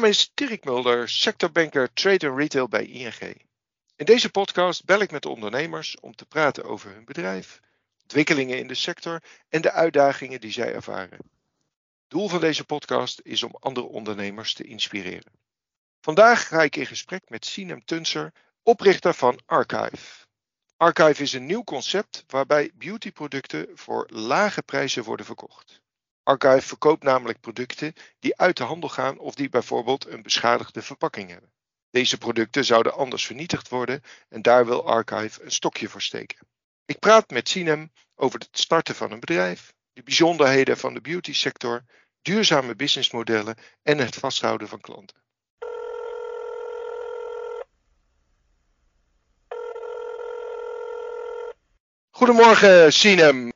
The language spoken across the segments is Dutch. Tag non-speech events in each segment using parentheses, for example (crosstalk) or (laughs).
naam is Dirk Mulder, sectorbanker Trade Retail bij ING. In deze podcast bel ik met ondernemers om te praten over hun bedrijf, ontwikkelingen in de sector en de uitdagingen die zij ervaren. Doel van deze podcast is om andere ondernemers te inspireren. Vandaag ga ik in gesprek met Sinem Tunser, oprichter van Archive. Archive is een nieuw concept waarbij beautyproducten voor lage prijzen worden verkocht. Archive verkoopt namelijk producten die uit de handel gaan of die bijvoorbeeld een beschadigde verpakking hebben. Deze producten zouden anders vernietigd worden en daar wil Archive een stokje voor steken. Ik praat met Sinem over het starten van een bedrijf, de bijzonderheden van de beauty sector, duurzame businessmodellen en het vasthouden van klanten. Goedemorgen Sinem.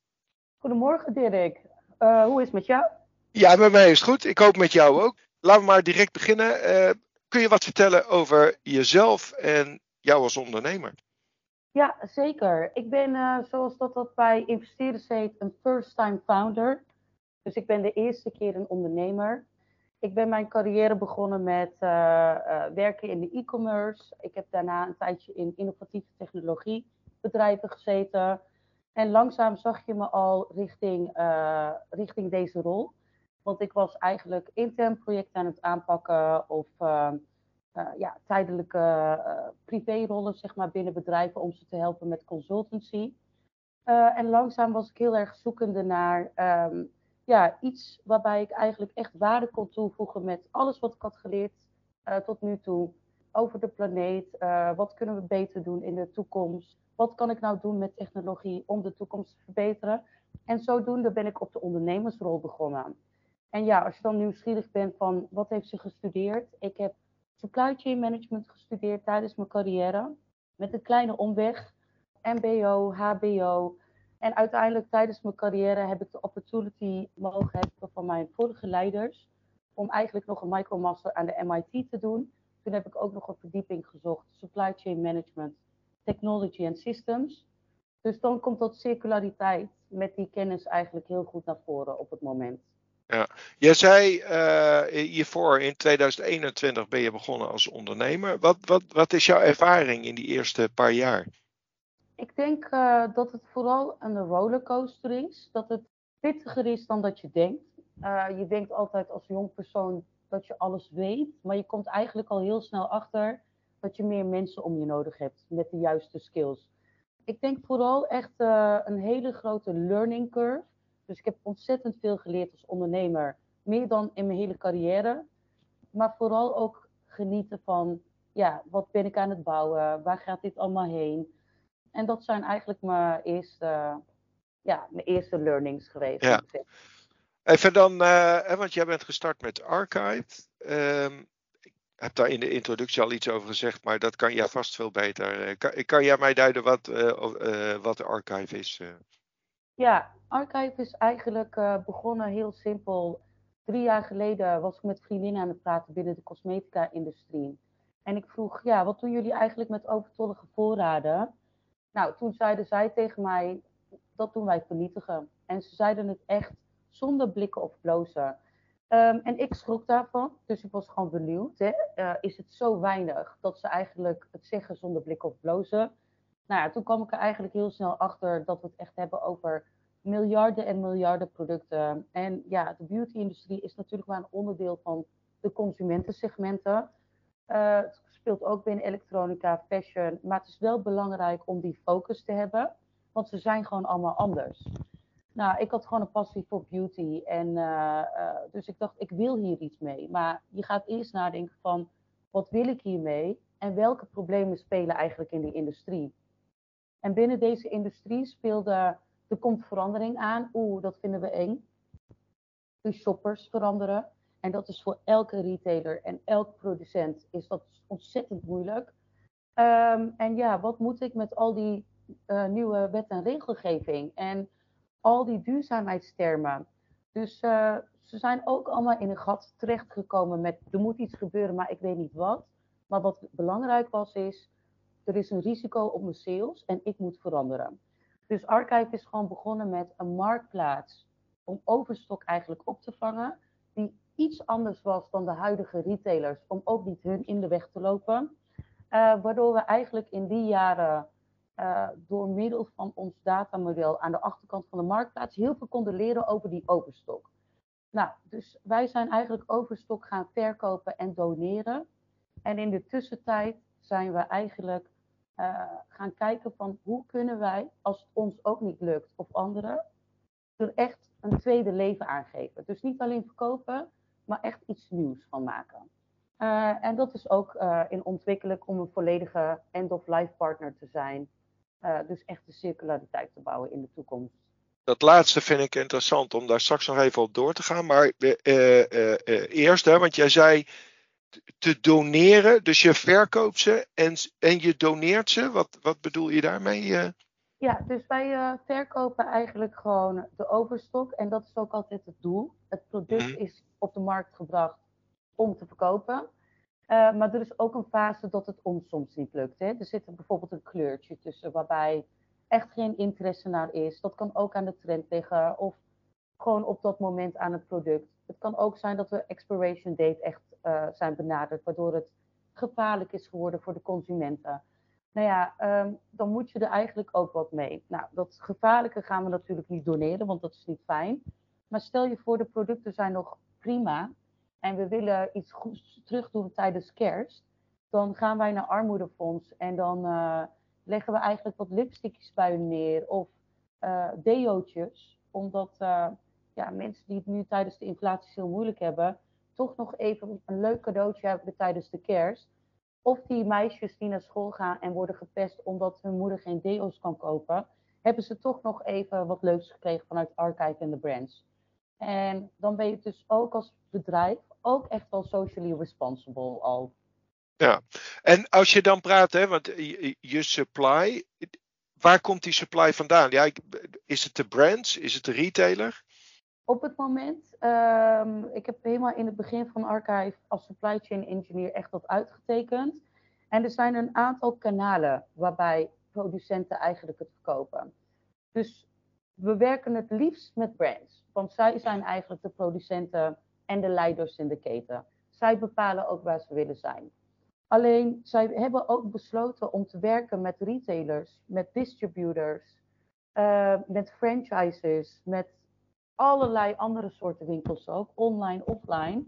Goedemorgen Dirk. Uh, hoe is het met jou? Ja, met mij is het goed. Ik hoop met jou ook. Laten we maar direct beginnen. Uh, kun je wat vertellen over jezelf en jou als ondernemer? Ja, zeker. Ik ben, uh, zoals dat, dat bij investeerders heet, een first-time founder. Dus ik ben de eerste keer een ondernemer. Ik ben mijn carrière begonnen met werken in de e-commerce. Ik heb daarna een tijdje in innovatieve technologiebedrijven gezeten. En langzaam zag je me al richting, uh, richting deze rol. Want ik was eigenlijk intern projecten aan het aanpakken of uh, uh, ja, tijdelijke privérollen zeg maar, binnen bedrijven om ze te helpen met consultancy. en langzaam was ik heel erg zoekende naar um, ja, iets waarbij ik eigenlijk echt waarde kon toevoegen met alles wat ik had geleerd tot nu toe over de planeet. wat kunnen we beter doen in de toekomst? Wat kan ik nou doen met technologie om de toekomst te verbeteren? En zodoende ben ik op de ondernemersrol begonnen. En ja, als je dan nieuwsgierig bent van wat heeft ze gestudeerd? Ik heb supply chain management gestudeerd tijdens mijn carrière. Met een kleine omweg. MBO, HBO. En uiteindelijk tijdens mijn carrière heb ik de opportunity mogen hebben van mijn vorige leiders. Om eigenlijk nog een micromaster aan de MIT te doen. Toen heb ik ook nog een verdieping gezocht, supply chain management technology en systems. Dus dan komt dat circulariteit met die kennis eigenlijk heel goed naar voren op het moment. Ja, jij zei uh, hiervoor in 2021 ben je begonnen als ondernemer. Wat, wat, wat is jouw ervaring in die eerste paar jaar? Ik denk uh, dat het vooral een rollercoaster is. Dat het pittiger is dan dat je denkt. Uh, je denkt altijd als jong persoon dat je alles weet, maar je komt eigenlijk al heel snel achter dat je meer mensen om je nodig hebt met de juiste skills. Ik denk vooral echt uh, een hele grote learning curve. Dus ik heb ontzettend veel geleerd als ondernemer. Meer dan in mijn hele carrière. Maar vooral ook genieten van, ja, wat ben ik aan het bouwen? Waar gaat dit allemaal heen? En dat zijn eigenlijk mijn eerste, ja, mijn eerste learnings geweest. Ja. Even dan, uh, want jij bent gestart met Archive. Um, heb daar in de introductie al iets over gezegd, maar dat kan jij vast veel beter. Eh, kan, kan jij mij duiden wat, uh, wat de archive is? Ja, archive is eigenlijk begonnen heel simpel. Drie jaar geleden was ik met vriendinnen aan het praten binnen de cosmetica-industrie. En ik vroeg, ja, wat doen jullie eigenlijk met overtollige voorraden? Nou, toen zeiden zij tegen mij, dat doen wij vernietigen. En ze zeiden het echt zonder blikken of blozen. Um, en ik schrok daarvan, dus ik was gewoon benieuwd. Hè? Uh, is het zo weinig dat ze eigenlijk het zeggen zonder blik of blozen? Nou ja, toen kwam ik er eigenlijk heel snel achter dat we het echt hebben over miljarden en miljarden producten. En ja, de beauty-industrie is natuurlijk maar een onderdeel van de consumentensegmenten. Uh, het speelt ook binnen elektronica, fashion. Maar het is wel belangrijk om die focus te hebben, want ze zijn gewoon allemaal anders. Nou, ik had gewoon een passie voor beauty. En uh, uh, dus ik dacht, ik wil hier iets mee. Maar je gaat eerst nadenken van, wat wil ik hiermee? En welke problemen spelen eigenlijk in die industrie? En binnen deze industrie speelde, er komt verandering aan. Oeh, dat vinden we eng. De shoppers veranderen. En dat is voor elke retailer en elk producent is dat ontzettend moeilijk. Um, en ja, wat moet ik met al die uh, nieuwe wet en regelgeving? En al die duurzaamheidstermen. Dus uh, ze zijn ook allemaal in een gat terechtgekomen met er moet iets gebeuren, maar ik weet niet wat. Maar wat belangrijk was is, er is een risico op mijn sales en ik moet veranderen. Dus Archive is gewoon begonnen met een marktplaats om overstok eigenlijk op te vangen, die iets anders was dan de huidige retailers, om ook niet hun in de weg te lopen. Uh, waardoor we eigenlijk in die jaren uh, door middel van ons datamodel aan de achterkant van de marktplaats heel veel konden leren over die overstok. Nou, dus wij zijn eigenlijk overstok gaan verkopen en doneren. En in de tussentijd zijn we eigenlijk uh, gaan kijken van hoe kunnen wij, als het ons ook niet lukt of anderen, er echt een tweede leven aangeven. Dus niet alleen verkopen, maar echt iets nieuws van maken. Uh, en dat is ook uh, in ontwikkelen om een volledige end-of-life partner te zijn. Uh, dus echt de circulariteit te bouwen in de toekomst. Dat laatste vind ik interessant om daar straks nog even op door te gaan. Maar eerst, hè, want jij zei te doneren, dus je verkoopt ze en, en je doneert ze. Wat, wat bedoel je daarmee? Ja, dus wij uh, verkopen eigenlijk gewoon de overstok en dat is ook altijd het doel. Het product mm. is op de markt gebracht om te verkopen. Uh, maar er is ook een fase dat het ons soms niet lukt. Hè? Er zit bijvoorbeeld een kleurtje tussen waarbij echt geen interesse naar is. Dat kan ook aan de trend liggen of gewoon op dat moment aan het product. Het kan ook zijn dat we expiration date echt uh, zijn benaderd, waardoor het gevaarlijk is geworden voor de consumenten. Nou ja, um, dan moet je er eigenlijk ook wat mee. Nou, dat gevaarlijke gaan we natuurlijk niet doneren, want dat is niet fijn. Maar stel je voor, de producten zijn nog prima en we willen iets goeds terug doen tijdens kerst. Dan gaan wij naar armoedefonds en dan uh, leggen we eigenlijk wat lipstickjes bij hun neer of uh. Omdat uh, ja, mensen die het nu tijdens de inflatie heel moeilijk hebben, toch nog even een leuk cadeautje hebben tijdens de kerst. Of die meisjes die naar school gaan en worden gepest omdat hun moeder geen deo's kan kopen, hebben ze toch nog even wat leuks gekregen vanuit Archive en de brands. En dan ben je dus ook als bedrijf ook echt wel socially responsible al. Ja, en als je dan praat, hè, want je, supply, waar komt die supply vandaan? Ja, is het de brands? Is het de retailer? Op het moment, um, ik heb helemaal in het begin van Archive als supply chain engineer echt dat uitgetekend. En er zijn een aantal kanalen waarbij producenten eigenlijk het verkopen. Dus we werken het liefst met brands. Want zij zijn eigenlijk de producenten en de leiders in de keten. Zij bepalen ook waar ze willen zijn. Alleen zij hebben ook besloten om te werken met retailers, met distributors, uh, met franchises, met allerlei andere soorten winkels ook, online, offline.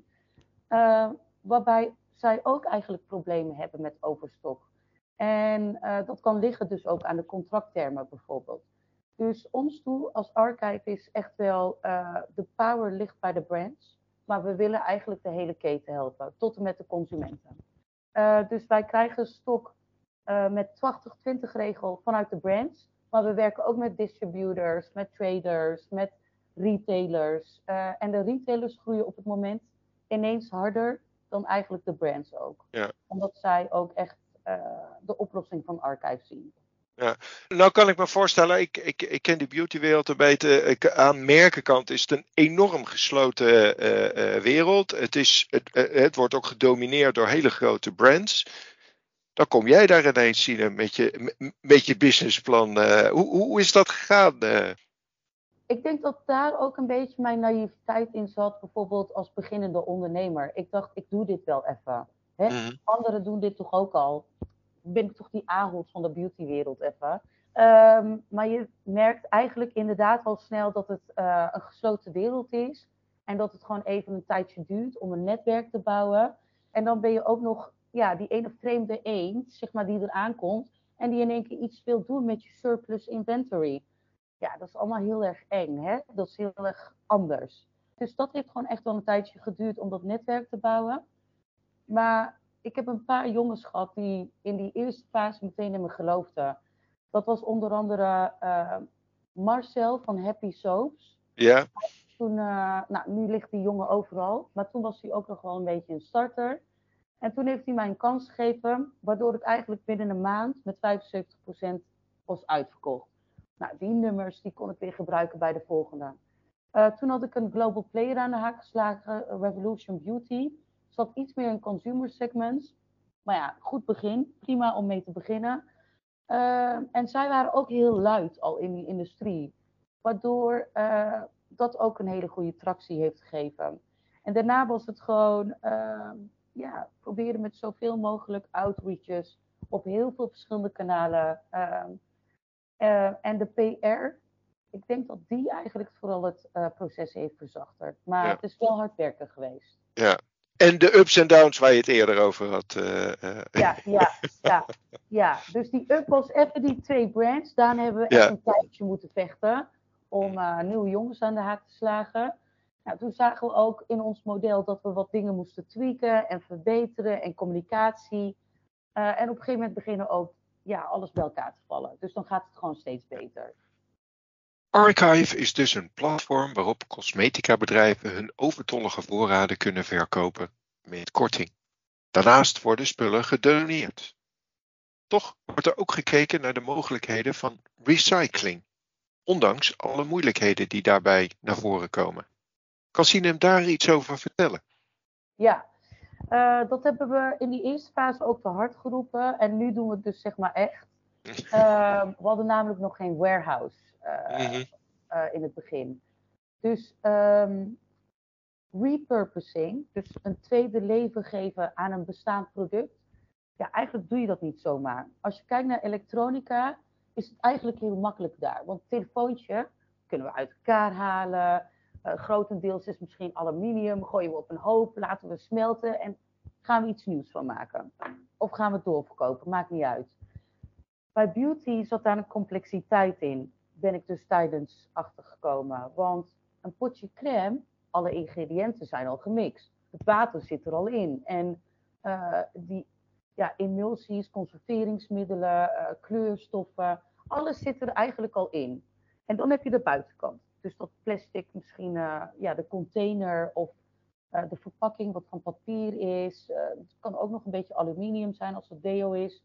Uh, waarbij zij ook eigenlijk problemen hebben met overstok. En uh, dat kan liggen dus ook aan de contracttermen bijvoorbeeld. Dus ons doel als archive is echt wel, de power ligt bij de brands. Maar we willen eigenlijk de hele keten helpen, tot en met de consumenten. Uh, dus wij krijgen stok uh, met 80-20 regel vanuit de brands. Maar we werken ook met distributors, met traders, met retailers. Uh, en de retailers groeien op het moment ineens harder dan eigenlijk de brands ook. Ja. Omdat zij ook echt de oplossing van archive zien. Ja, nou kan ik me voorstellen, ik, ik, ik ken die beautywereld een beetje. Ik, aan merkenkant is het een enorm gesloten uh, uh, wereld. Het, is, het, uh, het wordt ook gedomineerd door hele grote brands. Dan kom jij daar ineens zien met je, met je businessplan. hoe, hoe is dat gegaan? Ik denk dat daar ook een beetje mijn naïviteit in zat, bijvoorbeeld als beginnende ondernemer. Ik dacht, ik doe dit wel even. Hè? Mm. Anderen doen dit toch ook al ben ik toch die Ahold van de beautywereld even. Um, maar je merkt eigenlijk inderdaad al snel dat het uh, een gesloten wereld is. En dat het gewoon even een tijdje duurt om een netwerk te bouwen. En dan ben je ook nog ja, die ene vreemde eend, zeg maar, die er aankomt. En die in één keer iets wil doen met je surplus inventory. Ja, dat is allemaal heel erg eng, hè? Dat is heel erg anders. Dus dat heeft gewoon echt wel een tijdje geduurd om dat netwerk te bouwen. Maar ik heb een paar jongens gehad die in die eerste fase meteen in me geloofden. Dat was onder andere uh, Marcel van Happy Soaps. Ja. Toen, uh, nou, nu ligt die jongen overal, maar toen was hij ook nog wel een beetje een starter. En toen heeft hij mij een kans gegeven, waardoor het eigenlijk binnen een maand met 75% was uitverkocht. Nou, die nummers die kon ik weer gebruiken bij de volgende. Uh, toen had ik een global player aan de haak geslagen, Revolution Beauty zat iets meer in consumer segments. Maar ja, goed begin. Prima om mee te beginnen. Uh, en zij waren ook heel luid al in die industrie. Waardoor uh, dat ook een hele goede tractie heeft gegeven. En daarna was het gewoon ehm, ja, proberen met zoveel mogelijk outreaches op heel veel verschillende kanalen. ehm, eh, en de PR, ik denk dat die eigenlijk vooral het eh, proces heeft verzachterd. Maar Ja. het is wel hard werken geweest. Ja. En de ups en downs waar je het eerder over had. eh, eh, Ja, ja, (laughs) ja, ja. Dus die up was even die twee brands. Daarna hebben we Ja. echt een tijdje moeten vechten om eh, nieuwe jongens aan de haak te slagen. Nou, toen zagen we ook in ons model dat we wat dingen moesten tweaken en verbeteren en communicatie. En op een gegeven moment beginnen ook ja, alles bij elkaar te vallen. Dus dan gaat het gewoon steeds beter. Archive is dus een platform waarop cosmetica bedrijven hun overtollige voorraden kunnen verkopen met korting. Daarnaast worden spullen gedoneerd. Toch wordt er ook gekeken naar de mogelijkheden van recycling, ondanks alle moeilijkheden die daarbij naar voren komen. Kan Sinem daar iets over vertellen? Ja, eh, dat hebben we in die eerste fase ook te hard geroepen. En nu doen we het dus zeg maar echt. (laughs) Eh, we hadden namelijk nog geen warehouse eh, Mhm. eh, in het begin. Dus ehm, repurposing, dus een tweede leven geven aan een bestaand product. Ja, eigenlijk doe je dat niet zomaar. Als je kijkt naar elektronica, is het eigenlijk heel makkelijk daar. Want een telefoontje kunnen we uit elkaar halen. Eh, grotendeels is misschien aluminium, gooien we op een hoop, laten we smelten en gaan we iets nieuws van maken. Of gaan we het doorverkopen, maakt niet uit. Bij beauty zat daar een complexiteit in, ben ik dus tijdens achtergekomen. Want een potje crème, alle ingrediënten zijn al gemixt. Het water zit er al in. En eh, die ja, emulsies, conserveringsmiddelen, eh, kleurstoffen, alles zit er eigenlijk al in. En dan heb je de buitenkant. Dus dat plastic, misschien eh, ja, de container of de verpakking wat van papier is. Het kan ook nog een beetje aluminium zijn als het deo is.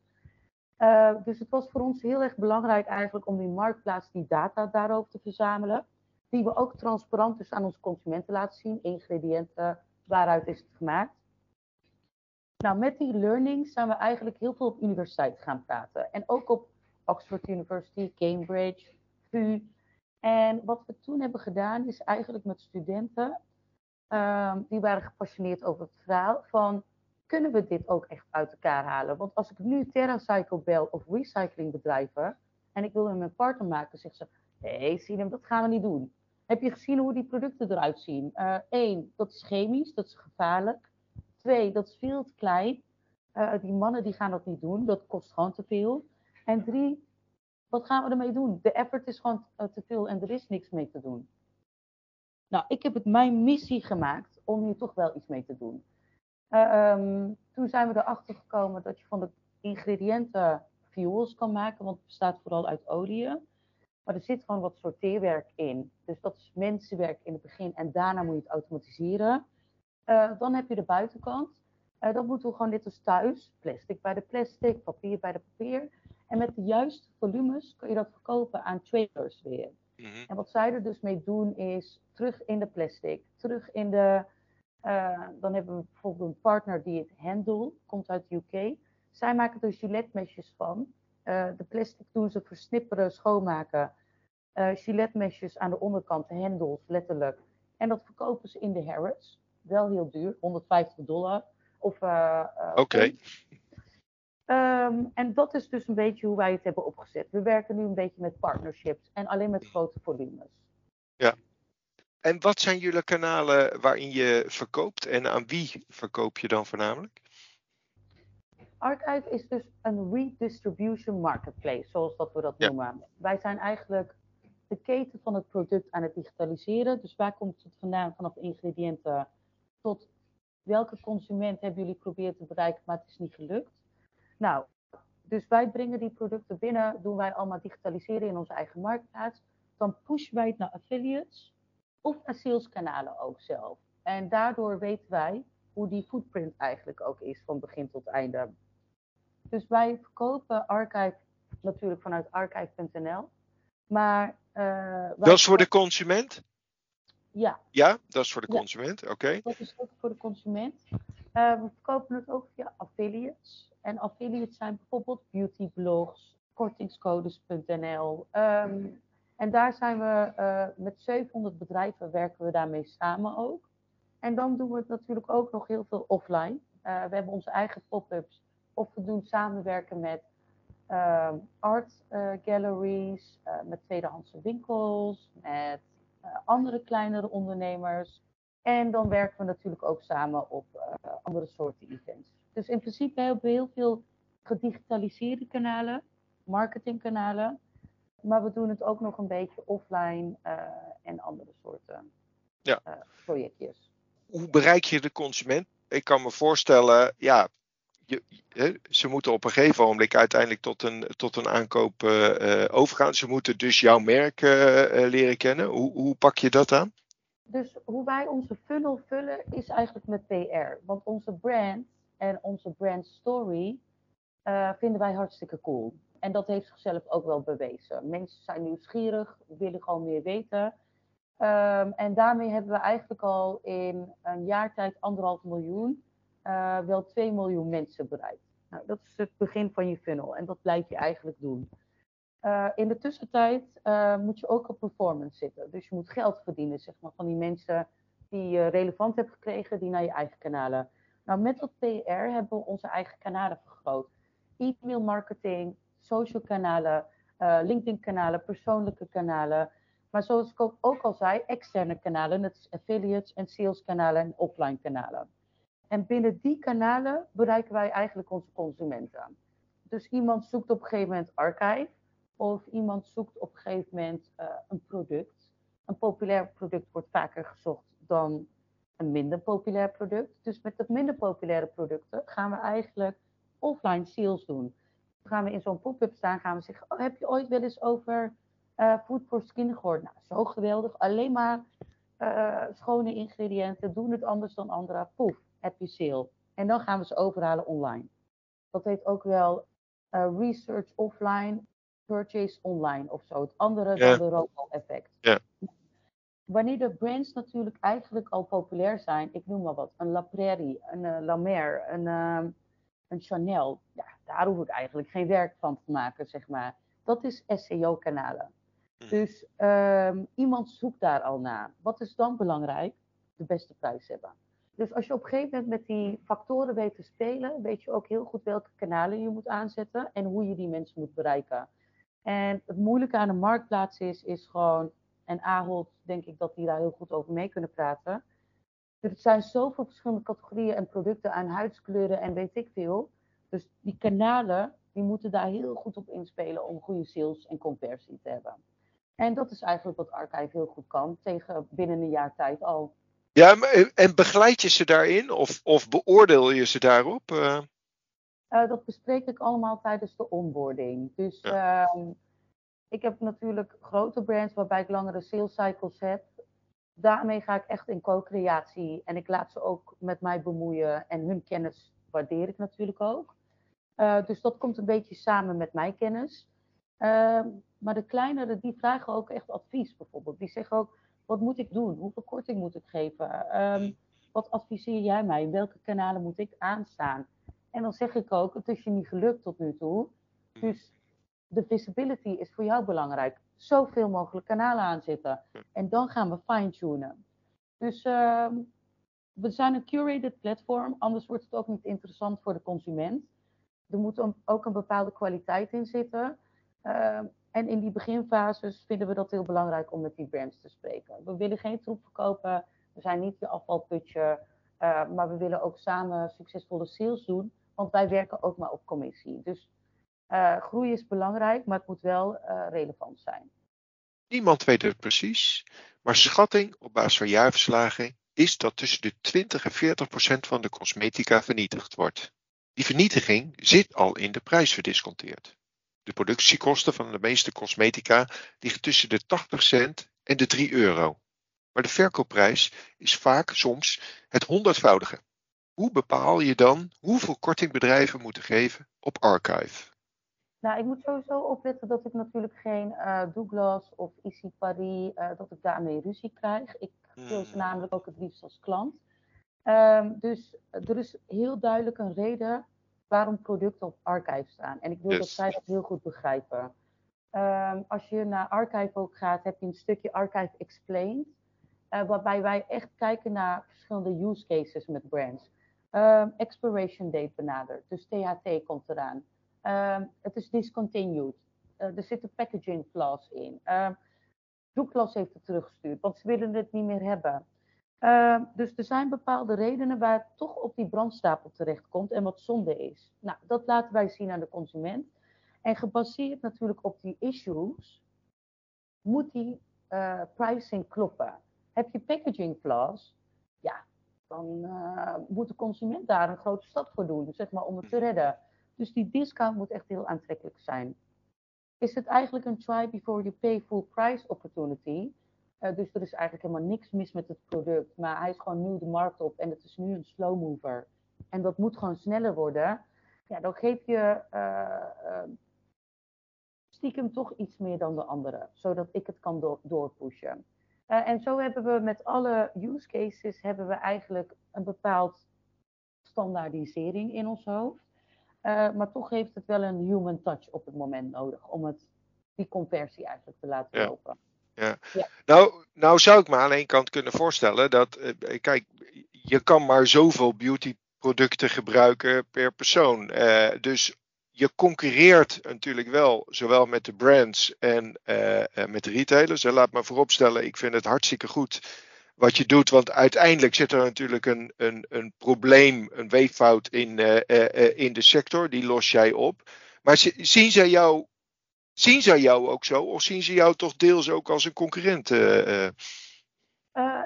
Eh, dus het was voor ons heel erg belangrijk eigenlijk om die marktplaats, die data daarover te verzamelen. Die we ook transparant dus aan onze consumenten laten zien. Ingrediënten, waaruit is het gemaakt. Nou, met die learning zijn we eigenlijk heel veel op universiteit gaan praten. En ook op Oxford University, Cambridge, VU. En wat we toen hebben gedaan is eigenlijk met studenten, ehm, die waren gepassioneerd over het verhaal van, kunnen we dit ook echt uit elkaar halen? Want als ik nu TerraCycle bel of recyclingbedrijven en ik wil met mijn partner maken, zeggen ze, nee Sinem, dat gaan we niet doen. Heb je gezien hoe die producten eruit zien? Eén, dat is chemisch, dat is gevaarlijk. Twee, dat is veel te klein. Eh, die mannen die gaan dat niet doen, dat kost gewoon te veel. En drie, wat gaan we ermee doen? De effort is gewoon eh, te veel en er is niks mee te doen. Nou, ik heb het mijn missie gemaakt om hier toch wel iets mee te doen. Eh, ehm, toen zijn we erachter gekomen dat je van de ingrediënten fuels kan maken, want het bestaat vooral uit oliën. Maar er zit gewoon wat sorteerwerk in. Dus dat is mensenwerk in het begin en daarna moet je het automatiseren. Eh, dan heb je de buitenkant. Eh, dan moeten we gewoon net als thuis, plastic bij de plastic, papier bij de papier. En met de juiste volumes kun je dat verkopen aan traders weer. Mhm. En wat zij er dus mee doen is terug in de plastic, terug in de. Eh, dan hebben we bijvoorbeeld een partner die het Handle, komt uit UK. Zij maken er Gillette-mesjes van. Eh, de plastic doen ze versnipperen, schoonmaken. Eh Gillette-mesjes aan de onderkant, de handles letterlijk. En dat verkopen ze in de Harrods. Wel heel duur, 150 dollar. Of, Oké. Ehm, en dat is dus een beetje hoe wij het hebben opgezet. We werken nu een beetje met partnerships en alleen met grote volumes. En wat zijn jullie kanalen waarin je verkoopt en aan wie verkoop je dan voornamelijk? Archive is dus een redistribution marketplace, zoals dat we dat Ja. noemen. Wij zijn eigenlijk de keten van het product aan het digitaliseren. Dus waar komt het vandaan vanaf de ingrediënten tot welke consument hebben jullie geprobeerd te bereiken, maar het is niet gelukt. Nou, dus wij brengen die producten binnen, doen wij allemaal digitaliseren in onze eigen marktplaats. Dan pushen wij het naar affiliates of naar saleskanalen ook zelf. En daardoor weten wij hoe die footprint eigenlijk ook is van begin tot einde. Dus wij verkopen Archive natuurlijk vanuit archive.nl. Maar eh, Dat is voor de consument? Ja, Ja, dat is voor de Ja. consument. Oké. dat is ook voor de consument. Eh, we verkopen het ook via affiliates. En affiliates zijn bijvoorbeeld beautyblogs, kortingscodes.nl. en daar zijn we eh, met 700 bedrijven werken we daarmee samen ook. En dan doen we het natuurlijk ook nog heel veel offline. we hebben onze eigen pop-ups of we doen samenwerken met art galleries, met tweedehandse winkels, met andere kleinere ondernemers. En dan werken we natuurlijk ook samen op andere soorten events. Dus in principe hebben we heel veel gedigitaliseerde kanalen, marketingkanalen. Maar we doen het ook nog een beetje offline uh, en andere soorten ja. uh, projectjes. Hoe bereik je de consument? Ik kan me voorstellen, ja, je, ze moeten op een gegeven moment uiteindelijk tot een, tot een aankoop uh, overgaan. Ze moeten dus jouw merk leren kennen. Hoe, hoe pak je dat aan? Dus hoe wij onze funnel vullen is eigenlijk met PR. Want onze brand en onze brand story uh, vinden wij hartstikke cool. En dat heeft zichzelf ook wel bewezen. Mensen zijn nieuwsgierig, willen gewoon meer weten. Um, en daarmee hebben we eigenlijk al in een jaar tijd anderhalf miljoen, uh, wel 2 miljoen mensen bereikt. Nou, dat is het begin van je funnel en dat blijf je eigenlijk doen. Uh, in de tussentijd uh, moet je ook op performance zitten. Dus je moet geld verdienen, zeg maar, van die mensen die je relevant hebt gekregen, die naar je eigen kanalen. Nou, met dat PR hebben we onze eigen kanalen vergroot e-mail marketing, social kanalen, uh, LinkedIn kanalen, persoonlijke kanalen. Maar zoals ik ook, al zei, externe kanalen, net als affiliates en sales kanalen en offline kanalen. En binnen die kanalen bereiken wij eigenlijk onze consumenten. Dus iemand zoekt op een gegeven moment archive, of iemand zoekt op een gegeven moment uh, een product. Een populair product wordt vaker gezocht dan een minder populair product. Dus met de minder populaire producten gaan we eigenlijk offline sales doen. Gaan we in zo'n pop-up staan, gaan we zeggen, oh, heb je ooit wel eens over uh, food for skin gehoord? Nou, zo geweldig. Alleen maar uh, schone ingrediënten, doen het anders dan anderen. Poef, heb je sale. En dan gaan we ze overhalen online. Dat heet ook wel uh, research offline, purchase online of zo. Het andere dan de ROCO-effect. Ja. Wanneer de brands natuurlijk eigenlijk al populair zijn, ik noem maar wat, een La Prairie, een uh, La Mer, een ehm, een Chanel, ja, daar hoef ik eigenlijk geen werk van te maken, zeg maar. Dat is SEO-kanalen. Hm. Dus um, iemand zoekt daar al naar. Wat is dan belangrijk? De beste prijs hebben. Dus als je op een gegeven moment met die factoren weet te spelen, weet je ook heel goed welke kanalen je moet aanzetten en hoe je die mensen moet bereiken. En het moeilijke aan een marktplaats is, is gewoon, en Ahold denk ik dat die daar heel goed over mee kunnen praten, er zijn zoveel verschillende categorieën en producten aan huidskleuren en weet ik veel. Dus die kanalen, die moeten daar heel goed op inspelen om goede sales en conversie te hebben. En dat is eigenlijk wat Archive heel goed kan, tegen binnen een jaar tijd al. Ja, en begeleid je ze daarin of, of beoordeel je ze daarop? Uh... Uh, dat bespreek ik allemaal tijdens de onboarding. Dus ja. uh, ik heb natuurlijk grote brands waarbij ik langere sales cycles heb daarmee ga ik echt in co-creatie. En ik laat ze ook met mij bemoeien. En hun kennis waardeer ik natuurlijk ook. Uh, dus dat komt een beetje samen met mijn kennis. Uh, maar de kleinere, die vragen ook echt advies bijvoorbeeld. Die zeggen ook, wat moet ik doen? Hoeveel korting moet ik geven? Um, wat adviseer jij mij? Welke kanalen moet ik aanstaan? En dan zeg ik ook, het is je niet gelukt tot nu toe. Dus de visibility is voor jou belangrijk zoveel mogelijk kanalen aanzetten. En dan gaan we fine-tunen. Dus uh, we zijn een curated platform, anders wordt het ook niet interessant voor de consument. Er moet ook een bepaalde kwaliteit in zitten. Uh, en in die beginfases vinden we dat heel belangrijk om met die brands te spreken. We willen geen troep verkopen, we zijn niet je afvalputje, uh, maar we willen ook samen succesvolle sales doen, want wij werken ook maar op commissie. Dus uh, groei is belangrijk, maar het moet wel uh, relevant zijn. Niemand weet het precies, maar schatting op basis van jaarverslagen is dat tussen de 20 en 40 procent van de cosmetica vernietigd wordt. Die vernietiging zit al in de prijs verdisconteerd. De productiekosten van de meeste cosmetica liggen tussen de 80 cent en de 3 euro. Maar de verkoopprijs is vaak soms het honderdvoudige. Hoe bepaal je dan hoeveel korting bedrijven moeten geven op archive? Nou, ik moet sowieso opletten dat ik natuurlijk geen uh, Douglas of Issy Paris, uh, dat ik daarmee ruzie krijg. Ik wil ze hmm. namelijk ook het liefst als klant. Um, dus er is heel duidelijk een reden waarom producten op Archive staan. En ik wil yes. dat zij dat heel goed begrijpen. Um, als je naar Archive ook gaat, heb je een stukje Archive Explained. waarbij wij echt kijken naar verschillende use cases met brands. Um, expiration date benaderd, dus THT komt eraan. Um, het is discontinued. Uh, er zitten packaging flaws in. Um, Douglas heeft het teruggestuurd, want ze willen het niet meer hebben. Uh, dus er zijn bepaalde redenen waar het toch op die brandstapel terechtkomt en wat zonde is. Nou, dat laten wij zien aan de consument. En gebaseerd natuurlijk op die issues, moet die uh, pricing kloppen. Heb je packaging flaws, ja, dan uh, moet de consument daar een grote stap voor doen, zeg maar, om het te redden. Dus die discount moet echt heel aantrekkelijk zijn. Is het eigenlijk een try before you pay full price opportunity? Uh, dus er is eigenlijk helemaal niks mis met het product, maar hij is gewoon nu de markt op en het is nu een slow mover. En dat moet gewoon sneller worden. Ja, dan geef je uh, stiekem toch iets meer dan de andere, zodat ik het kan do doorpushen. En zo hebben we met alle use cases hebben we eigenlijk een bepaald standaardisering in ons hoofd. Uh, maar toch heeft het wel een human touch op het moment nodig om het, die conversie eigenlijk te laten ja. lopen. Ja. ja. Nou, nou zou ik me aan één kant kunnen voorstellen dat, uh, kijk, je kan maar zoveel beautyproducten gebruiken per persoon. Uh, dus je concurreert natuurlijk wel, zowel met de brands en met de retailers. En laat me vooropstellen, ik vind het hartstikke goed wat je doet, want uiteindelijk zit er natuurlijk een, een, een probleem, een weeffout in, uh, uh, in de sector, die los jij op. Maar zien zij jou, zien zij jou ook zo, of zien ze jou toch deels ook als een concurrent?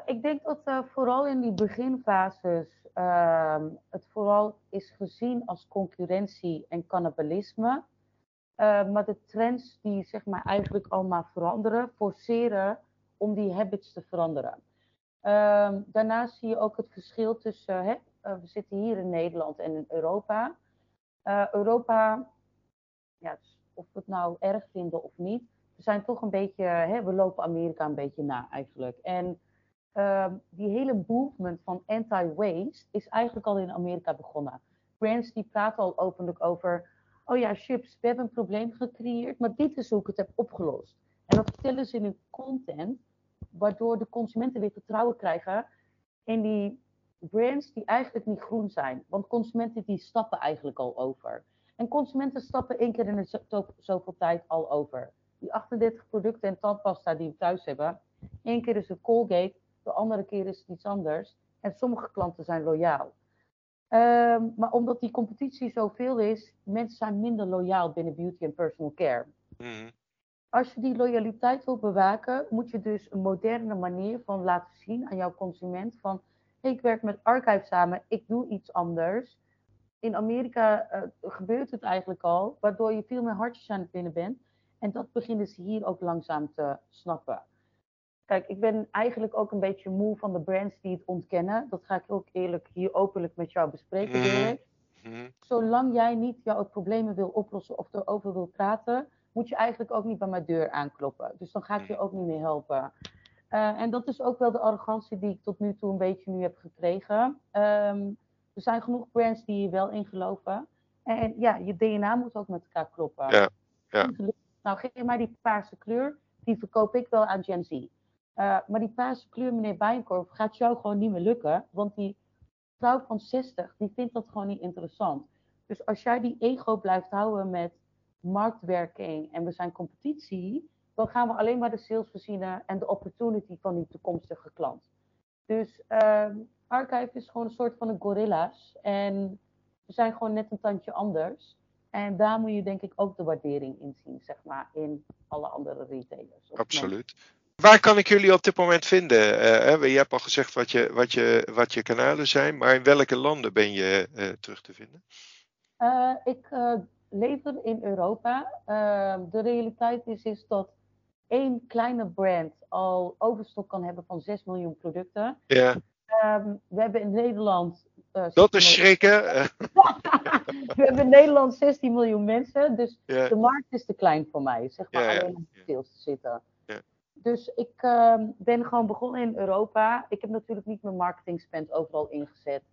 ik denk dat vooral in die beginfases uh, het vooral is gezien als concurrentie en cannibalisme. Maar de trends die zeg maar eigenlijk allemaal veranderen, forceren om die habits te veranderen. Uh, daarnaast zie je ook het verschil tussen, hè, uh, we zitten hier in Nederland en in Europa. Uh, Europa, ja, of we het nou erg vinden of niet, we zijn toch een beetje, hè, we lopen Amerika een beetje na eigenlijk. En uh, die hele movement van anti-waste is eigenlijk al in Amerika begonnen. Brands die praten al openlijk over, oh ja, chips, we hebben een probleem gecreëerd, maar dit is hoe ik het heb opgelost. En dat vertellen ze in hun content, waardoor de consumenten weer vertrouwen krijgen in die brands die eigenlijk niet groen zijn. Want consumenten die stappen eigenlijk al over. En consumenten stappen één keer in de zoveel tijd al over. Die 38 producten en tandpasta die we thuis hebben, één keer is het Colgate, de andere keer is het iets anders. En sommige klanten zijn loyaal. Um, maar omdat die competitie zoveel is, mensen zijn minder loyaal binnen beauty en personal care. Mm. Als je die loyaliteit wil bewaken, moet je dus een moderne manier van laten zien aan jouw consument van hey, ik werk met Archive samen, ik doe iets anders. In Amerika uh, gebeurt het eigenlijk al, waardoor je veel meer hartjes aan het binnen bent. En dat beginnen ze hier ook langzaam te snappen. Kijk, ik ben eigenlijk ook een beetje moe van de brands die het ontkennen. Dat ga ik ook eerlijk hier openlijk met jou bespreken, mm -hmm. Zolang jij niet jouw problemen wil oplossen of erover wil praten, moet je eigenlijk ook niet bij mijn deur aankloppen. Dus dan ga ik je ook niet meer helpen. Uh, en dat is ook wel de arrogantie die ik tot nu toe een beetje nu heb gekregen. Um, er zijn genoeg brands die hier wel in geloven. En ja, je DNA moet ook met elkaar kloppen. Ja, ja. Nou, geef mij die paarse kleur, die verkoop ik wel aan Gen Z. Uh, maar die paarse kleur, meneer Bijenkorf, gaat jou gewoon niet meer lukken. Want die vrouw van 60, die vindt dat gewoon niet interessant. Dus als jij die ego blijft houden met marktwerking en we zijn competitie, dan gaan we alleen maar de sales verzinnen en de opportunity van die toekomstige klant. Dus uh, Archive is gewoon een soort van een gorilla's. En we zijn gewoon net een tandje anders. En daar moet je denk ik ook de waardering in zien, zeg maar, in alle andere retailers. Absoluut. Waar kan ik jullie op dit moment vinden? Uh, je hebt al gezegd wat je, wat, je, wat je kanalen zijn, maar in welke landen ben je uh, terug te vinden? Ik lever in Europa. de realiteit is, is dat één kleine brand al overstok kan hebben van 6 miljoen producten. Ja. Um, we hebben in Nederland. dat is schrikken. (laughs) (laughs) we hebben in Nederland 16 miljoen mensen, dus ja. de markt is te klein voor mij, zeg maar, ja, alleen om stil te zitten. Dus ik uh, ben gewoon begonnen in Europa. Ik heb natuurlijk niet mijn marketing spend overal ingezet.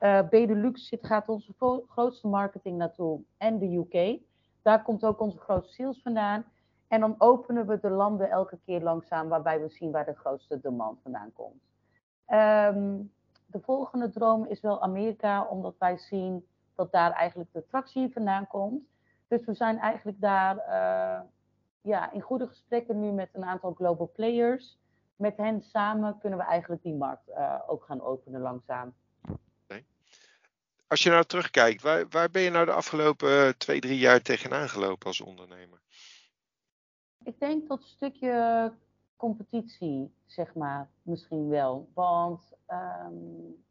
Uh, Benelux zit, gaat onze grootste marketing naartoe en de UK. Daar komt ook onze grootste sales vandaan. En dan openen we de landen elke keer langzaam, waarbij we zien waar de grootste demand vandaan komt. Ehm, de volgende droom is wel Amerika, omdat wij zien dat daar eigenlijk de tractie vandaan komt. Dus we zijn eigenlijk daar uh, ja, in goede gesprekken nu met een aantal global players. Met hen samen kunnen we eigenlijk die markt uh, ook gaan openen langzaam. Als je nou terugkijkt, waar, waar ben je nou de afgelopen uh, twee, drie jaar tegenaan gelopen als ondernemer? Ik denk dat stukje competitie, zeg maar, misschien wel. Want um,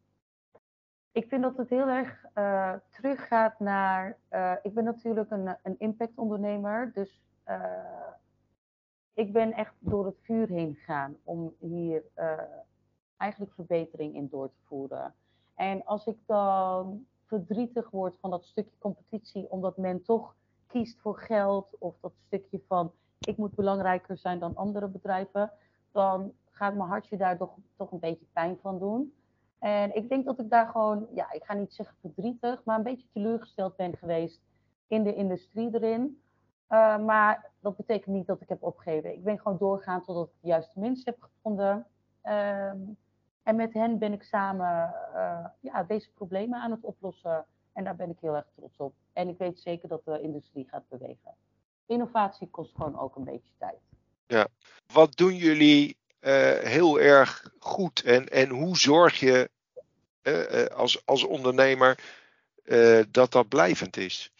ik vind dat het heel erg uh, teruggaat naar. Uh, ik ben natuurlijk een, een impactondernemer, dus ik ben echt door het vuur heen gegaan om hier eigenlijk verbetering in door te voeren. En als ik dan verdrietig word van dat stukje competitie, omdat men toch kiest voor geld of dat stukje van ik moet belangrijker zijn dan andere bedrijven, dan gaat mijn hartje daar toch, toch een beetje pijn van doen. En ik denk dat ik daar gewoon, ja, ik ga niet zeggen verdrietig, maar een beetje teleurgesteld ben geweest in de industrie erin. Uh, maar dat betekent niet dat ik heb opgegeven. Ik ben gewoon doorgaan totdat ik de juiste mensen heb gevonden. Um, en met hen ben ik samen uh, ja, deze problemen aan het oplossen. En daar ben ik heel erg trots op. En ik weet zeker dat de industrie gaat bewegen. Innovatie kost gewoon ook een beetje tijd. Ja, wat doen jullie uh, heel erg goed? En, en hoe zorg je uh, als, als ondernemer dat dat blijvend is?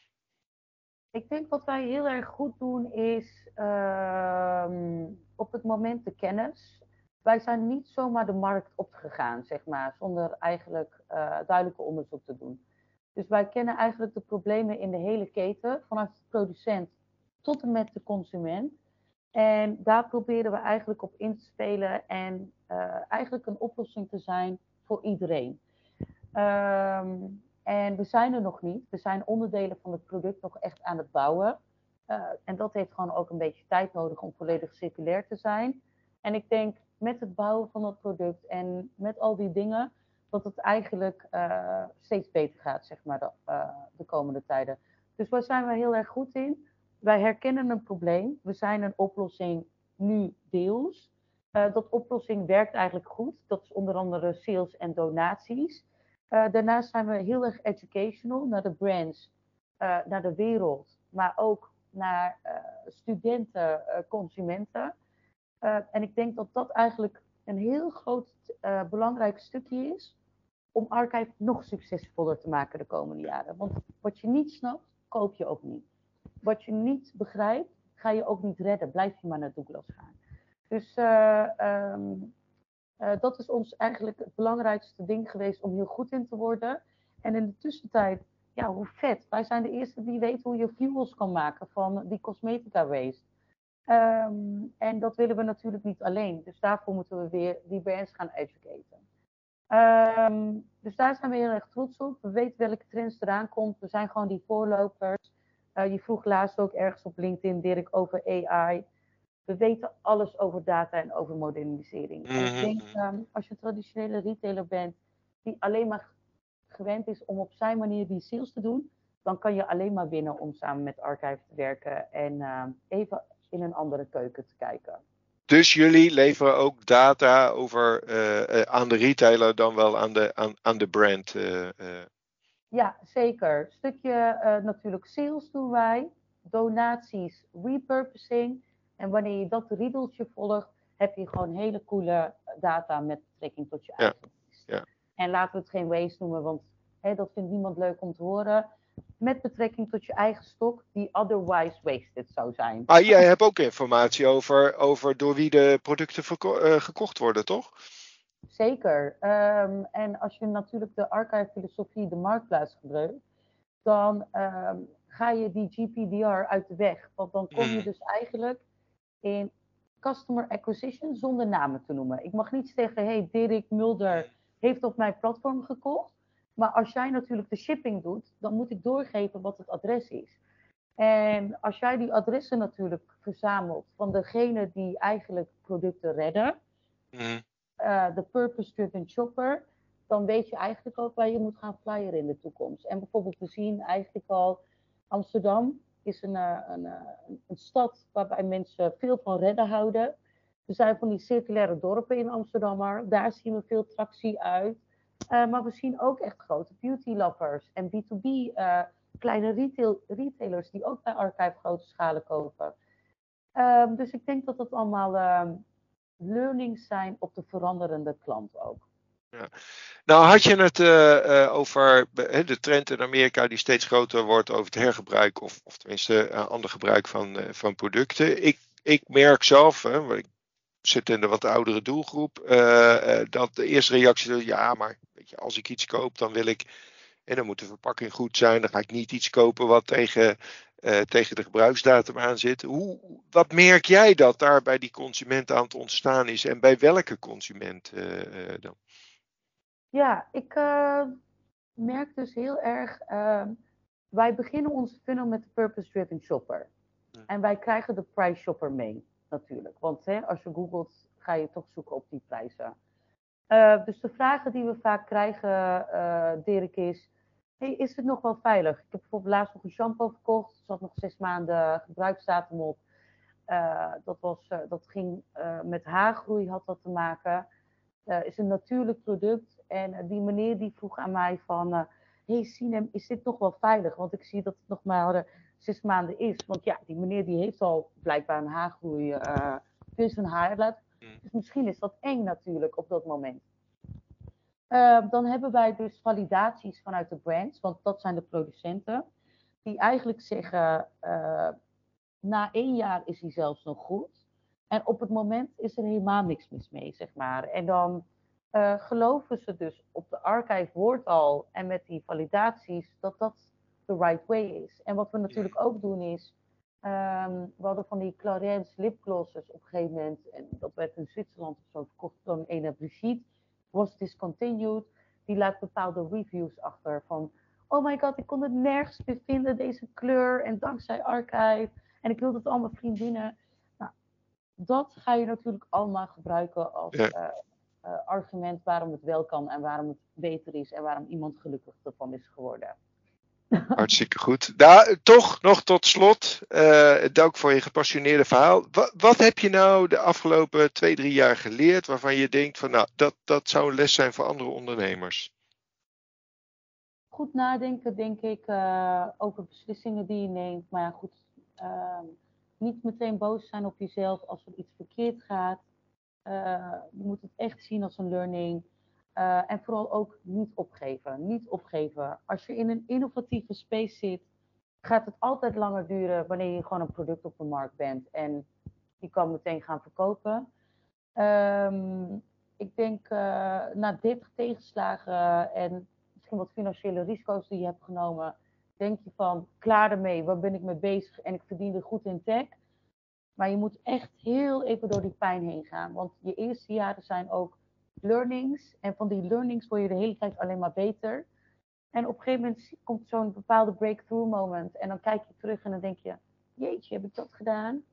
Ik denk wat wij heel erg goed doen is ehm, op het moment de kennis. Wij zijn niet zomaar de markt opgegaan, zeg maar, zonder eigenlijk duidelijke onderzoek te doen. Dus wij kennen eigenlijk de problemen in de hele keten, vanaf de producent tot en met de consument. En daar proberen we eigenlijk op in te spelen en uh, eigenlijk een oplossing te zijn voor iedereen. Um, en we zijn er nog niet. We zijn onderdelen van het product nog echt aan het bouwen. Uh, en dat heeft gewoon ook een beetje tijd nodig om volledig circulair te zijn. En ik denk met het bouwen van dat product en met al die dingen, dat het eigenlijk uh, steeds beter gaat, zeg maar, de, de komende tijden. Dus waar zijn we heel erg goed in? wij herkennen een probleem. We zijn een oplossing nu deels. Uh, dat oplossing werkt eigenlijk goed. Dat is onder andere sales en donaties. Daarnaast zijn we heel erg educational naar de brands, naar de wereld, maar ook naar studenten, consumenten. En ik denk dat dat eigenlijk een heel groot belangrijk stukje is om Archive nog succesvoller te maken de komende jaren. Want wat je niet snapt, koop je ook niet wat je niet begrijpt, ga je ook niet redden. Blijf je maar naar Douglas gaan. Dus um, uh, dat is ons eigenlijk het belangrijkste ding geweest om heel goed in te worden. En in de tussentijd, ja, hoe vet. Wij zijn de eerste die weten hoe je fuels kan maken van die cosmetica waste. Um, en dat willen we natuurlijk niet alleen. Dus daarvoor moeten we weer die brands gaan educaten. Um, dus daar zijn we heel erg trots op. We weten welke trends eraan komt. We zijn gewoon die voorlopers. Uh, je vroeg laatst ook ergens op LinkedIn, Dirk, over AI. We weten alles over data en over modernisering. Mm -hmm. En ik mhm, denk, um, als je een traditionele retailer bent, die alleen maar gewend is om op zijn manier die sales te doen, dan kan je alleen maar winnen om samen met Archive te werken en uh, even in een andere keuken te kijken. Dus jullie leveren ook data over uh, uh, aan de retailer dan wel aan de, aan, aan de brand? Uh, ja, zeker. Stukje uh, natuurlijk sales doen wij, donaties, repurposing. En wanneer je dat riedeltje volgt, heb je gewoon hele coole data met betrekking tot je ja. eigen ja. En laten we het geen waste noemen, want hè, dat vindt niemand leuk om te horen. Met betrekking tot je eigen stok, die otherwise wasted zou zijn. Maar jij hebt ook informatie over, over door wie de producten uh, gekocht worden, toch? Zeker. Um, en als je natuurlijk de archive-filosofie, de marktplaats gebruikt, dan um, ga je die GPDR uit de weg. Want dan kom je dus eigenlijk in customer acquisition zonder namen te noemen. Ik mag niet zeggen, hey, Dirk Mulder heeft op mijn platform gekocht. Maar als jij natuurlijk de shipping doet, dan moet ik doorgeven wat het adres is. En als jij die adressen natuurlijk verzamelt van degene die eigenlijk producten redden, mm uh, de purpose-driven shopper, dan weet je eigenlijk ook waar je moet gaan flyeren in de toekomst. En bijvoorbeeld, we zien eigenlijk al Amsterdam is een, een, een stad waarbij mensen veel van redden houden. Er zijn van die circulaire dorpen in Amsterdam, maar daar zien we veel tractie uit. Maar we zien ook echt grote beauty lovers en B2B kleine retail, retailers die ook bij Archive grote schalen kopen. Ehm, dus ik denk dat dat allemaal uh, learnings zijn op de veranderende klant ook. Ja. Nou had je het uh, over de trend in Amerika die steeds groter wordt over het hergebruik of, of tenminste ander gebruik van, van producten. Ik, ik merk zelf, hè, zit in de wat oudere doelgroep, dat de eerste reactie is ja, maar weet je, als ik iets koop dan wil ik en dan moet de verpakking goed zijn. Dan ga ik niet iets kopen wat tegen, uh, tegen de gebruiksdatum aan zit. Hoe, wat merk jij dat daar bij die consument aan het ontstaan is? En bij welke consument uh, dan? Ja, ik merk dus heel erg. Ehm, wij beginnen onze funnel met de purpose-driven shopper. En wij krijgen de price shopper mee, natuurlijk. Want hè, als je googelt, ga je toch zoeken op die prijzen. Uh, dus de vragen die we vaak krijgen, uh, Dirk, is: hey, is het nog wel veilig? Ik heb bijvoorbeeld laatst nog een shampoo verkocht. Er zat nog zes maanden gebruiksdatum op. Uh, dat, was, dat ging met haargroei, had dat te maken. is een natuurlijk product. En die meneer die vroeg aan mij van... hey Sinem, is dit nog wel veilig? Want ik zie dat het nog maar zes maanden is. Want ja, die meneer die heeft al blijkbaar een haargroei... dus een haar Mm. Dus misschien is dat eng natuurlijk op dat moment. Uh, dan hebben wij dus validaties vanuit de brands, want dat zijn de producenten, die eigenlijk zeggen, uh, na één jaar is hij zelfs nog goed. En op het moment is er helemaal niks mis mee, zeg maar. En dan uh, geloven ze dus op de archive woord al en met die validaties dat dat de right way is. En wat we natuurlijk ook doen is, Um, we hadden van die Clarins lipglosses op een gegeven moment. En dat werd in Zwitserland of zo verkocht door een ene Brigitte. Was discontinued. Die laat bepaalde reviews achter van... Oh my god, ik kon het nergens meer vinden, deze kleur. En dankzij Archive. En ik wilde het allemaal vriendinnen. Nou, dat ga je natuurlijk allemaal gebruiken als uh, uh, argument waarom het wel kan. En waarom het beter is. En waarom iemand gelukkig ervan is geworden. (laughs) Hartstikke goed. Nou, toch nog tot slot, uh, dank voor je gepassioneerde verhaal. Wat, wat, heb je nou de afgelopen twee, drie jaar geleerd waarvan je denkt van nou, dat, dat zou een les zijn voor andere ondernemers? Goed nadenken, denk ik, uh, over beslissingen die je neemt. Maar ja, goed, uh, niet meteen boos zijn op jezelf als er iets verkeerd gaat. je moet het echt zien als een learning. Uh, en vooral ook niet opgeven. Niet opgeven. Als je in een innovatieve space zit, gaat het altijd langer duren wanneer je gewoon een product op de markt bent en je kan meteen gaan verkopen. Um, ik denk uh, na 30 tegenslagen en misschien wat financiële risico's die je hebt genomen, denk je van klaar ermee, waar ben ik mee bezig en ik verdien er goed in tech. Maar je moet echt heel even door die pijn heen gaan, want je eerste jaren zijn ook learnings. En van die learnings word je de hele tijd alleen maar beter. En op een gegeven moment komt zo'n bepaalde breakthrough moment. En dan kijk je terug en dan denk je, jeetje, heb ik dat gedaan?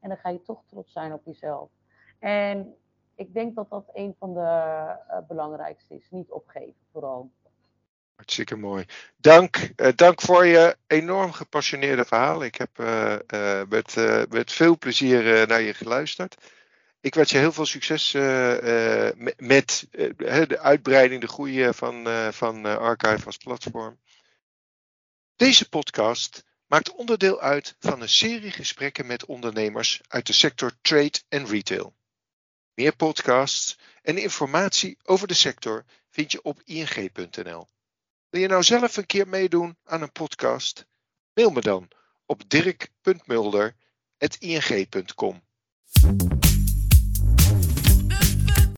En dan ga je toch trots zijn op jezelf. En ik denk dat dat een van de uh, belangrijkste is. Niet opgeven, vooral. Hartstikke mooi. Dank, uh, dank voor je enorm gepassioneerde verhaal. Ik heb uh, met, met veel plezier naar je geluisterd. Ik wens je heel veel succes uh, uh, met uh, de uitbreiding, de groei van, van Archive als platform. Deze podcast maakt onderdeel uit van een serie gesprekken met ondernemers uit de sector trade en retail. Meer podcasts en informatie over de sector vind je op ing.nl. Wil je nou zelf een keer meedoen aan een podcast? Mail me dan op dirk.mulder.ing.com.